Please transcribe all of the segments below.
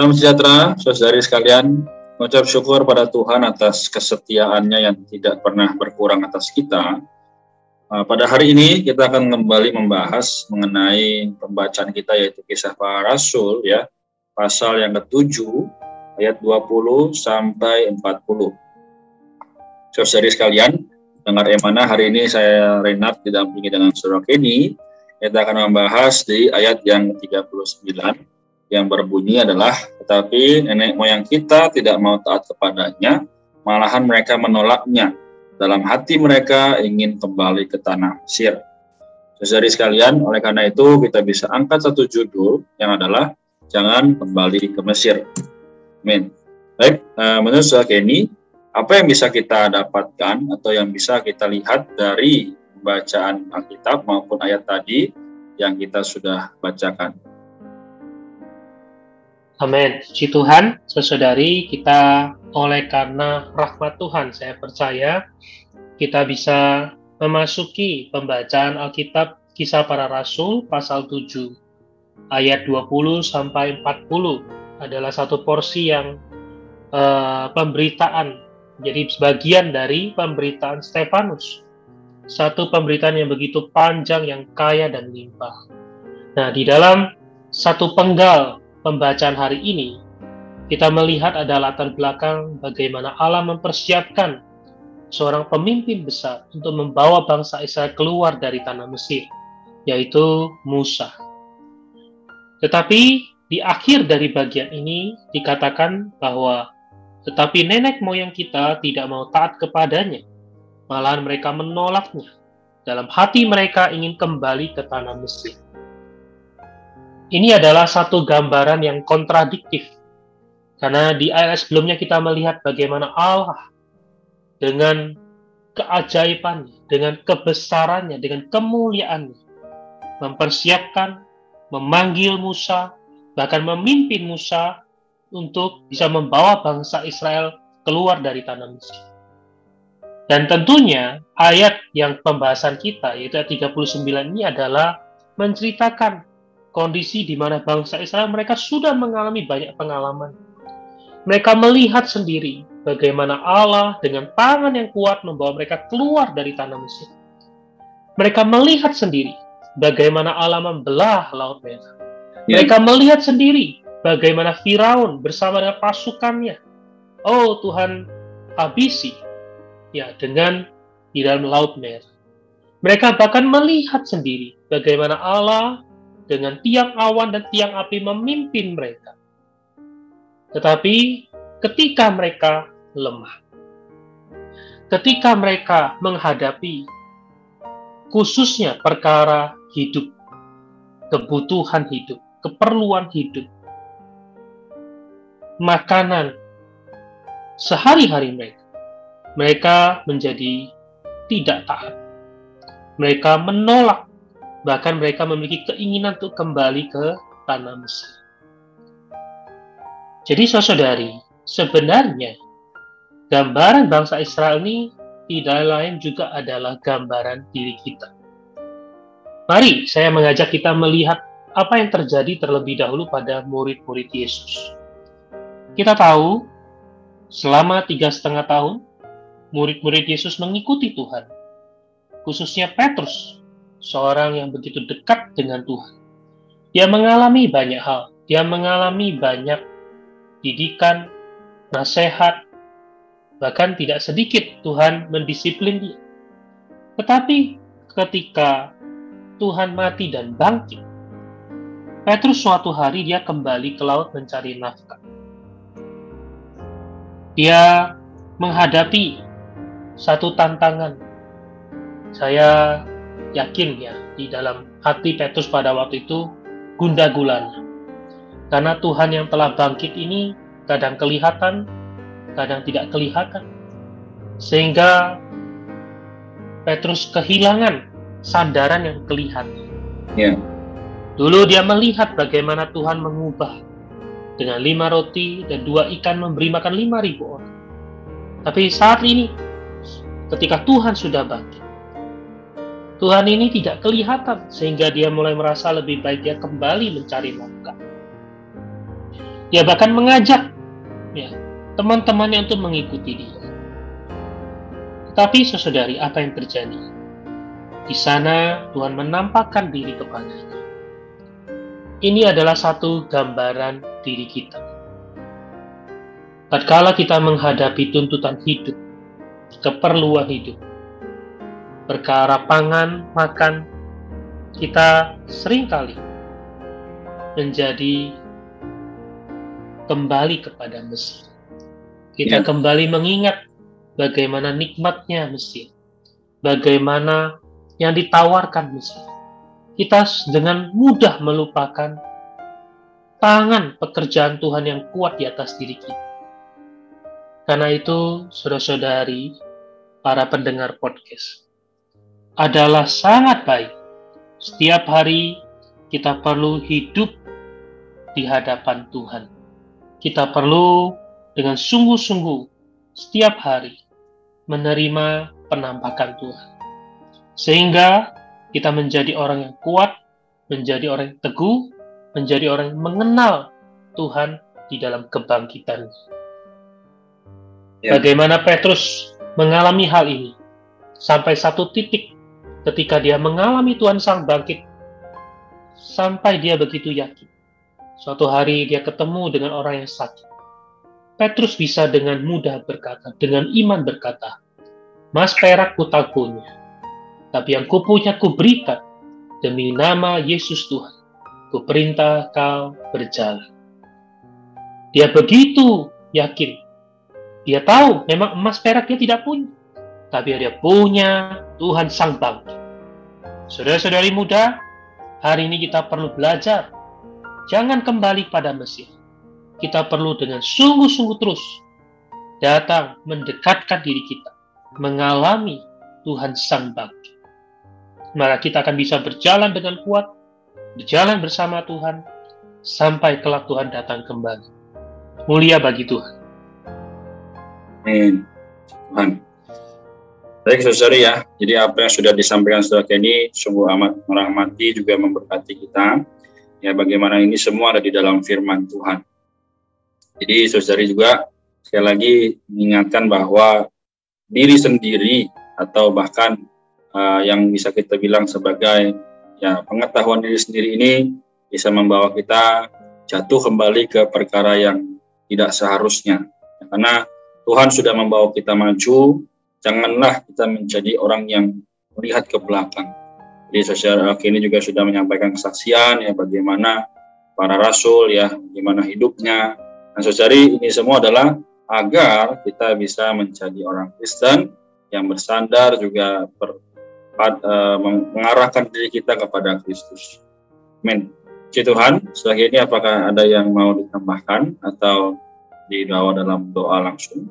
Salam sejahtera, saudari sekalian mengucap syukur pada Tuhan atas kesetiaannya yang tidak pernah berkurang atas kita. Uh, pada hari ini kita akan kembali membahas mengenai pembacaan kita yaitu kisah para rasul ya, pasal yang ketujuh ayat 20 sampai 40. Saudari sekalian, dengar emana hari ini saya Renat didampingi dengan Saudara Kenny. Kita akan membahas di ayat yang 39 yang berbunyi adalah tetapi nenek moyang kita tidak mau taat kepadanya malahan mereka menolaknya. Dalam hati mereka ingin kembali ke tanah Mesir. Saudari sekalian oleh karena itu kita bisa angkat satu judul yang adalah jangan kembali ke Mesir. Amin. Baik uh, menurut saudara Kenny apa yang bisa kita dapatkan atau yang bisa kita lihat dari bacaan Alkitab maupun ayat tadi yang kita sudah bacakan Amin. Puji Tuhan, saudari kita oleh karena rahmat Tuhan, saya percaya kita bisa memasuki pembacaan Alkitab Kisah Para Rasul pasal 7 ayat 20 sampai 40 adalah satu porsi yang uh, pemberitaan jadi sebagian dari pemberitaan Stefanus satu pemberitaan yang begitu panjang yang kaya dan limpah. Nah, di dalam satu penggal pembacaan hari ini, kita melihat ada latar belakang bagaimana Allah mempersiapkan seorang pemimpin besar untuk membawa bangsa Israel keluar dari tanah Mesir, yaitu Musa. Tetapi di akhir dari bagian ini dikatakan bahwa tetapi nenek moyang kita tidak mau taat kepadanya, malahan mereka menolaknya. Dalam hati mereka ingin kembali ke tanah Mesir. Ini adalah satu gambaran yang kontradiktif. Karena di ayat sebelumnya kita melihat bagaimana Allah dengan keajaibannya, dengan kebesarannya, dengan kemuliaannya, mempersiapkan, memanggil Musa, bahkan memimpin Musa untuk bisa membawa bangsa Israel keluar dari tanah Mesir. Dan tentunya ayat yang pembahasan kita, yaitu ayat 39 ini adalah menceritakan kondisi di mana bangsa Israel mereka sudah mengalami banyak pengalaman. Mereka melihat sendiri bagaimana Allah dengan tangan yang kuat membawa mereka keluar dari tanah Mesir. Mereka melihat sendiri bagaimana Allah membelah Laut Merah. Ya. Mereka melihat sendiri bagaimana Firaun bersama dengan pasukannya. Oh Tuhan habisi ya dengan di dalam Laut Merah. Mereka bahkan melihat sendiri bagaimana Allah dengan tiang awan dan tiang api memimpin mereka. Tetapi ketika mereka lemah, ketika mereka menghadapi khususnya perkara hidup, kebutuhan hidup, keperluan hidup, makanan sehari-hari mereka, mereka menjadi tidak taat. Mereka menolak Bahkan mereka memiliki keinginan untuk kembali ke tanah Mesir. Jadi saudari, sebenarnya gambaran bangsa Israel ini tidak lain juga adalah gambaran diri kita. Mari saya mengajak kita melihat apa yang terjadi terlebih dahulu pada murid-murid Yesus. Kita tahu selama tiga setengah tahun murid-murid Yesus mengikuti Tuhan, khususnya Petrus seorang yang begitu dekat dengan Tuhan. Dia mengalami banyak hal, dia mengalami banyak didikan, nasihat, bahkan tidak sedikit Tuhan mendisiplin dia. Tetapi ketika Tuhan mati dan bangkit, Petrus suatu hari dia kembali ke laut mencari nafkah. Dia menghadapi satu tantangan. Saya yakin ya di dalam hati Petrus pada waktu itu gunda gulana. Karena Tuhan yang telah bangkit ini kadang kelihatan, kadang tidak kelihatan. Sehingga Petrus kehilangan sandaran yang kelihatan. Ya. Dulu dia melihat bagaimana Tuhan mengubah dengan lima roti dan dua ikan memberi makan lima ribu orang. Tapi saat ini, ketika Tuhan sudah bangkit, Tuhan ini tidak kelihatan sehingga dia mulai merasa lebih baik dia kembali mencari nafkah. Dia bahkan mengajak ya teman-temannya untuk mengikuti dia. Tetapi sesaudari, apa yang terjadi? Di sana Tuhan menampakkan diri kepadanya. Ini adalah satu gambaran diri kita. Tatkala kita menghadapi tuntutan hidup, keperluan hidup, perkara pangan, makan, kita sering kali menjadi kembali kepada Mesir. Kita ya. kembali mengingat bagaimana nikmatnya Mesir, bagaimana yang ditawarkan Mesir. Kita dengan mudah melupakan tangan pekerjaan Tuhan yang kuat di atas diri kita. Karena itu, saudara-saudari, para pendengar podcast, adalah sangat baik. Setiap hari kita perlu hidup di hadapan Tuhan kita perlu dengan sungguh-sungguh setiap hari menerima penampakan Tuhan. Sehingga kita menjadi orang yang kuat, menjadi orang yang teguh, menjadi orang yang mengenal Tuhan di dalam kebangkitan. Ya. Bagaimana Petrus mengalami hal ini sampai satu titik ketika dia mengalami Tuhan sang bangkit sampai dia begitu yakin Suatu hari dia ketemu dengan orang yang sakit. Petrus bisa dengan mudah berkata, dengan iman berkata, Mas perak ku tak punya, tapi yang kupunya ku berikan demi nama Yesus Tuhan. Ku perintah kau berjalan. Dia begitu yakin. Dia tahu memang emas perak dia tidak punya. Tapi dia punya Tuhan Sang Bangkit. Saudara-saudari muda, hari ini kita perlu belajar Jangan kembali pada Mesir. Kita perlu dengan sungguh-sungguh terus datang mendekatkan diri kita, mengalami Tuhan Sang Bangkit. Maka kita akan bisa berjalan dengan kuat, berjalan bersama Tuhan, sampai kelak Tuhan datang kembali. Mulia bagi Tuhan. Amin. Tuhan. Baik, saudari ya. Jadi apa yang sudah disampaikan saudara Kenny sungguh amat merahmati juga memberkati kita ya bagaimana ini semua ada di dalam firman Tuhan. Jadi saudari juga sekali lagi mengingatkan bahwa diri sendiri atau bahkan uh, yang bisa kita bilang sebagai ya pengetahuan diri sendiri ini bisa membawa kita jatuh kembali ke perkara yang tidak seharusnya. Karena Tuhan sudah membawa kita maju, janganlah kita menjadi orang yang melihat ke belakang jadi sosial ini juga sudah menyampaikan kesaksian ya bagaimana para rasul ya bagaimana hidupnya. Nah saudari ini semua adalah agar kita bisa menjadi orang Kristen yang bersandar juga ber, uh, mengarahkan diri kita kepada Kristus. Amin. Puji Tuhan, setelah ini apakah ada yang mau ditambahkan atau dibawa dalam doa langsung?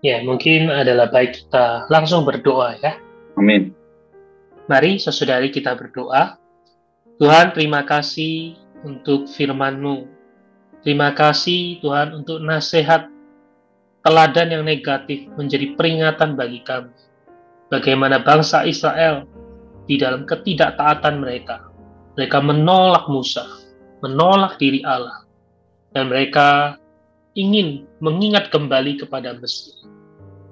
Ya, mungkin adalah baik kita langsung berdoa ya. Amin. Mari sesaudari kita berdoa. Tuhan terima kasih untuk firman-Mu. Terima kasih Tuhan untuk nasihat teladan yang negatif menjadi peringatan bagi kami. Bagaimana bangsa Israel di dalam ketidaktaatan mereka. Mereka menolak Musa, menolak diri Allah. Dan mereka ingin mengingat kembali kepada Mesir.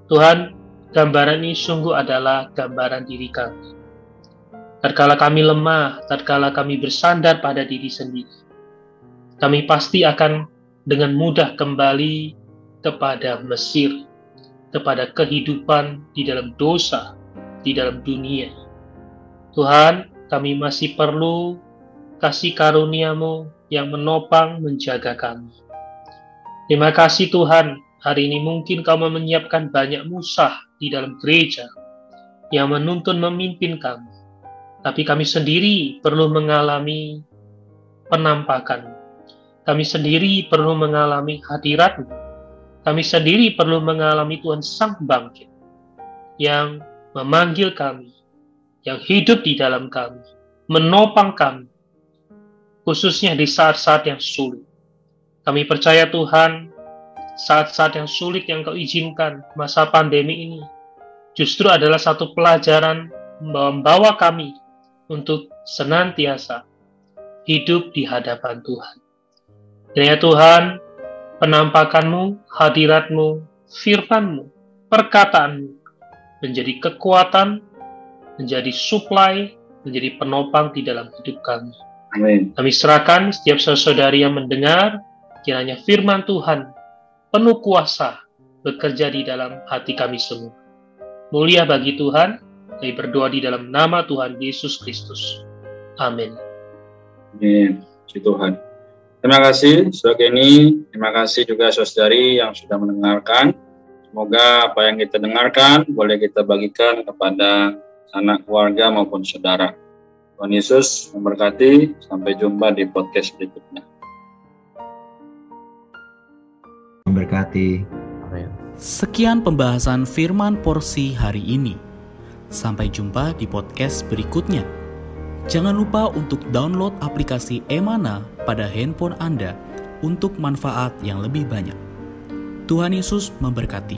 Tuhan, gambaran ini sungguh adalah gambaran diri kami tatkala kami lemah, tatkala kami bersandar pada diri sendiri, kami pasti akan dengan mudah kembali kepada Mesir, kepada kehidupan di dalam dosa, di dalam dunia. Tuhan, kami masih perlu kasih karuniamu yang menopang menjaga kami. Terima kasih Tuhan, hari ini mungkin kau menyiapkan banyak musah di dalam gereja yang menuntun memimpin kami tapi kami sendiri perlu mengalami penampakan. Kami sendiri perlu mengalami hadirat. kami sendiri perlu mengalami Tuhan Sang Bangkit yang memanggil kami, yang hidup di dalam kami, menopang kami, khususnya di saat-saat yang sulit. Kami percaya Tuhan, saat-saat yang sulit yang kau izinkan, masa pandemi ini, justru adalah satu pelajaran membawa kami untuk senantiasa hidup di hadapan Tuhan. Dan ya Tuhan, penampakanmu, hadiratmu, firmanmu, perkataanmu menjadi kekuatan, menjadi supply, menjadi penopang di dalam hidup kami. Amin. Kami serahkan setiap saudari yang mendengar, kiranya firman Tuhan penuh kuasa bekerja di dalam hati kami semua. Mulia bagi Tuhan, kami berdoa di dalam nama Tuhan Yesus Kristus. Amin. Amin. Puji Tuhan. Terima kasih, Saudara ini. Terima kasih juga saudari yang sudah mendengarkan. Semoga apa yang kita dengarkan boleh kita bagikan kepada anak keluarga maupun saudara. Tuhan Yesus memberkati. Sampai jumpa di podcast berikutnya. Memberkati. Sekian pembahasan firman porsi hari ini. Sampai jumpa di podcast berikutnya. Jangan lupa untuk download aplikasi Emana pada handphone Anda untuk manfaat yang lebih banyak. Tuhan Yesus memberkati.